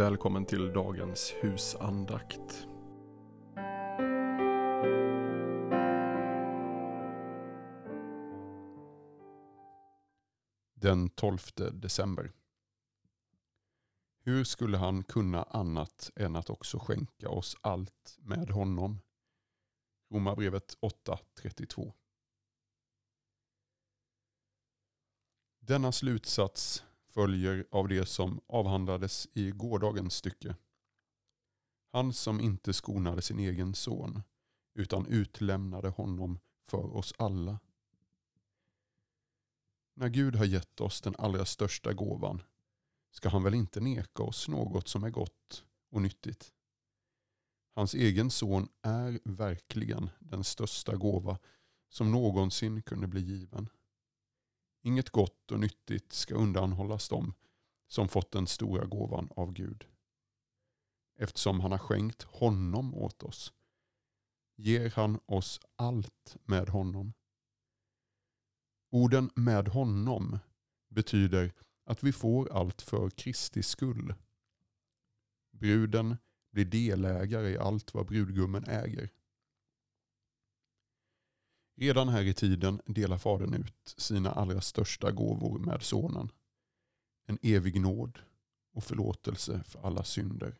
Välkommen till dagens husandakt. Den 12 december. Hur skulle han kunna annat än att också skänka oss allt med honom? Romarbrevet 8.32 Denna slutsats följer av det som avhandlades i gårdagens stycke. Han som inte skonade sin egen son utan utlämnade honom för oss alla. När Gud har gett oss den allra största gåvan ska han väl inte neka oss något som är gott och nyttigt. Hans egen son är verkligen den största gåva som någonsin kunde bli given. Inget gott och nyttigt ska undanhållas dem som fått den stora gåvan av Gud. Eftersom han har skänkt honom åt oss ger han oss allt med honom. Orden med honom betyder att vi får allt för Kristi skull. Bruden blir delägare i allt vad brudgummen äger. Redan här i tiden delar Fadern ut sina allra största gåvor med Sonen. En evig nåd och förlåtelse för alla synder.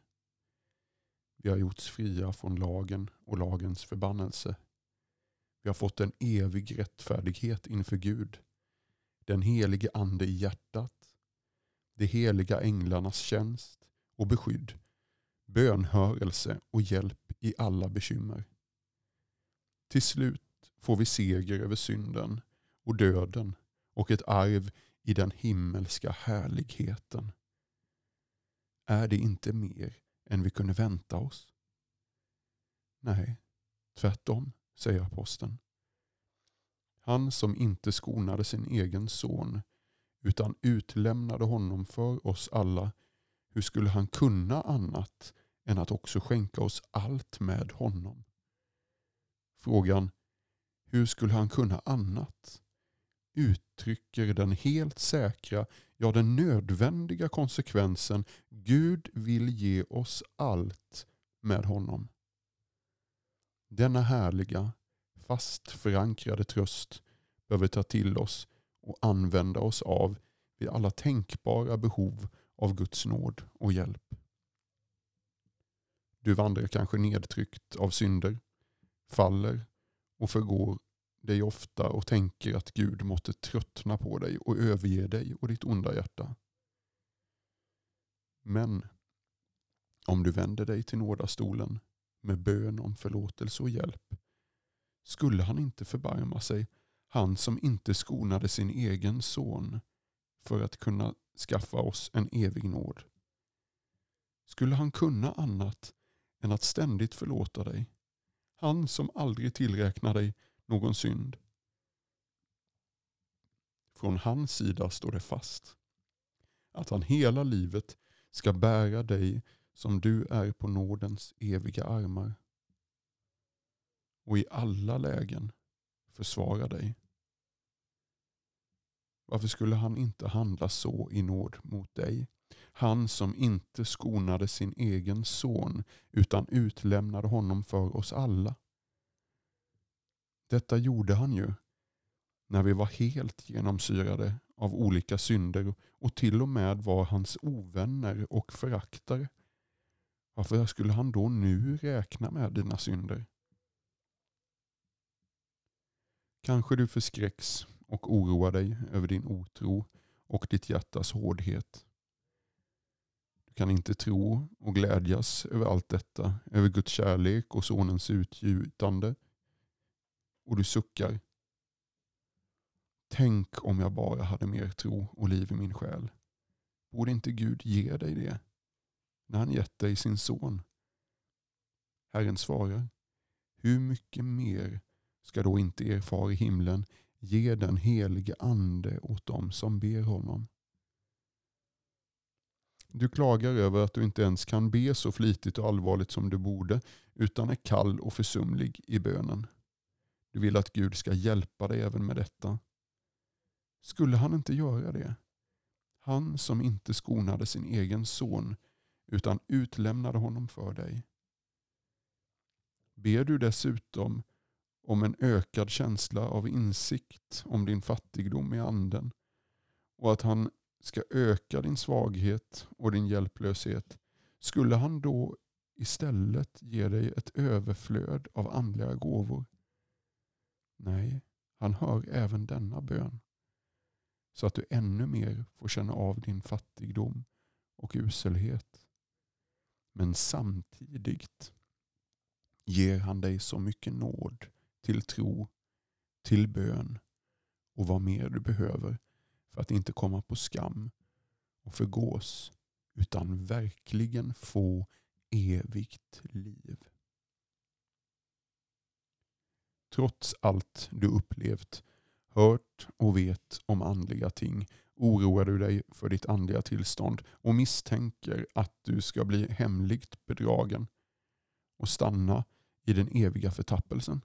Vi har gjorts fria från lagen och lagens förbannelse. Vi har fått en evig rättfärdighet inför Gud. Den helige ande i hjärtat. De heliga änglarnas tjänst och beskydd. Bönhörelse och hjälp i alla bekymmer. Till slut får vi seger över synden och döden och ett arv i den himmelska härligheten. Är det inte mer än vi kunde vänta oss? Nej, tvärtom, säger aposteln. Han som inte skonade sin egen son utan utlämnade honom för oss alla, hur skulle han kunna annat än att också skänka oss allt med honom? Frågan hur skulle han kunna annat? Uttrycker den helt säkra, ja den nödvändiga konsekvensen Gud vill ge oss allt med honom. Denna härliga, fast förankrade tröst behöver ta till oss och använda oss av vid alla tänkbara behov av Guds nåd och hjälp. Du vandrar kanske nedtryckt av synder, faller och förgår dig ofta och tänker att Gud måste tröttna på dig och överge dig och ditt onda hjärta. Men om du vänder dig till nådastolen med bön om förlåtelse och hjälp skulle han inte förbarma sig, han som inte skonade sin egen son för att kunna skaffa oss en evig nåd. Skulle han kunna annat än att ständigt förlåta dig? Han som aldrig tillräknar dig någon synd. Från hans sida står det fast att han hela livet ska bära dig som du är på nådens eviga armar och i alla lägen försvara dig. Varför skulle han inte handla så i nåd mot dig? Han som inte skonade sin egen son utan utlämnade honom för oss alla. Detta gjorde han ju när vi var helt genomsyrade av olika synder och till och med var hans ovänner och föraktare. Varför skulle han då nu räkna med dina synder? Kanske du förskräcks och oroar dig över din otro och ditt hjärtas hårdhet. Du kan inte tro och glädjas över allt detta, över Guds kärlek och Sonens utgjutande. Och du suckar. Tänk om jag bara hade mer tro och liv i min själ. Borde inte Gud ge dig det när han gett dig sin son? Herren svarar, hur mycket mer ska då inte er far i himlen ge den helige ande åt dem som ber honom? Du klagar över att du inte ens kan be så flitigt och allvarligt som du borde, utan är kall och försumlig i bönen. Du vill att Gud ska hjälpa dig även med detta. Skulle han inte göra det? Han som inte skonade sin egen son, utan utlämnade honom för dig. Ber du dessutom om en ökad känsla av insikt om din fattigdom i anden och att han ska öka din svaghet och din hjälplöshet, skulle han då istället ge dig ett överflöd av andliga gåvor? Nej, han hör även denna bön så att du ännu mer får känna av din fattigdom och uselhet. Men samtidigt ger han dig så mycket nåd till tro, till bön och vad mer du behöver för att inte komma på skam och förgås utan verkligen få evigt liv. Trots allt du upplevt, hört och vet om andliga ting oroar du dig för ditt andliga tillstånd och misstänker att du ska bli hemligt bedragen och stanna i den eviga förtappelsen.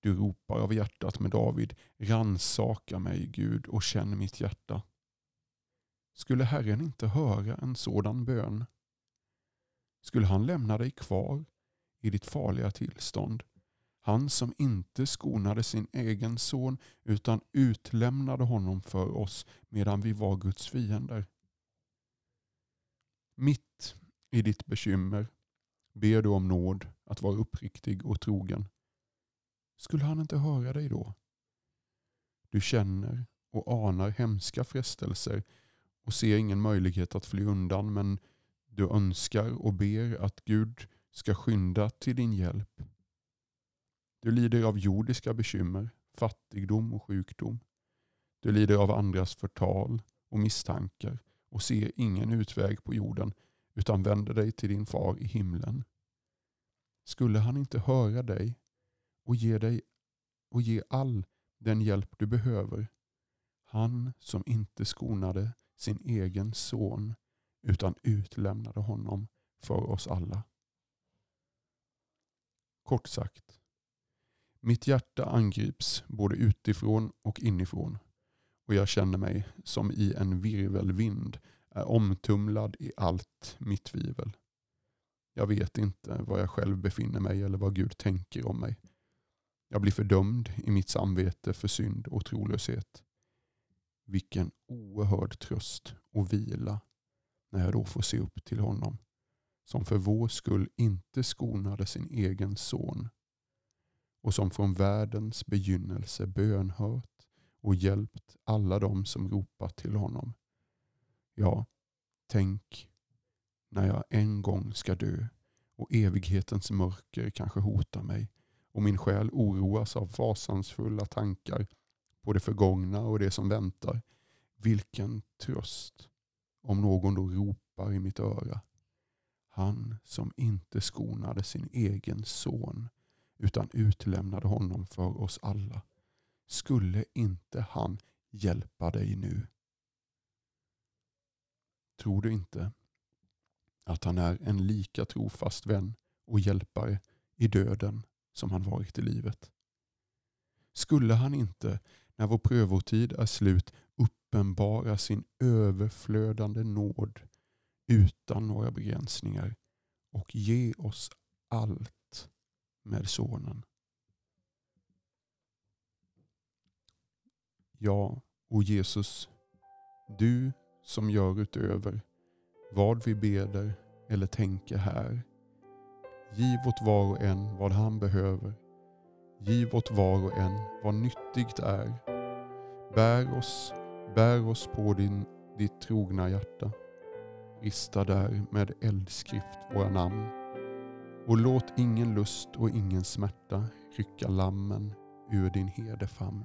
Du ropar av hjärtat med David, ransaka mig Gud och känn mitt hjärta. Skulle Herren inte höra en sådan bön? Skulle han lämna dig kvar i ditt farliga tillstånd? Han som inte skonade sin egen son utan utlämnade honom för oss medan vi var Guds fiender. Mitt i ditt bekymmer ber du om nåd att vara uppriktig och trogen. Skulle han inte höra dig då? Du känner och anar hemska frestelser och ser ingen möjlighet att fly undan men du önskar och ber att Gud ska skynda till din hjälp. Du lider av jordiska bekymmer, fattigdom och sjukdom. Du lider av andras förtal och misstankar och ser ingen utväg på jorden utan vänder dig till din far i himlen. Skulle han inte höra dig och ge dig och ge all den hjälp du behöver? Han som inte skonade sin egen son utan utlämnade honom för oss alla. Kort sagt, mitt hjärta angrips både utifrån och inifrån och jag känner mig som i en virvelvind är omtumlad i allt mitt tvivel. Jag vet inte var jag själv befinner mig eller vad Gud tänker om mig. Jag blir fördömd i mitt samvete för synd och trolöshet. Vilken oerhörd tröst och vila när jag då får se upp till honom som för vår skull inte skonade sin egen son och som från världens begynnelse bönhört och hjälpt alla dem som ropat till honom. Ja, tänk när jag en gång ska dö och evighetens mörker kanske hotar mig och min själ oroas av fasansfulla tankar på det förgångna och det som väntar. Vilken tröst om någon då ropar i mitt öra. Han som inte skonade sin egen son utan utlämnade honom för oss alla. Skulle inte han hjälpa dig nu? Tror du inte att han är en lika trofast vän och hjälpare i döden som han varit i livet? Skulle han inte, när vår prövotid är slut, uppenbara sin överflödande nåd utan några begränsningar och ge oss allt med Sonen? Ja, o Jesus, du som gör utöver vad vi beder eller tänker här. Giv åt var och en vad han behöver. Giv åt var och en vad nyttigt är. Bär oss, bär oss på din, ditt trogna hjärta. Rista där med eldskrift våra namn. Och låt ingen lust och ingen smärta rycka lammen ur din herdefamn.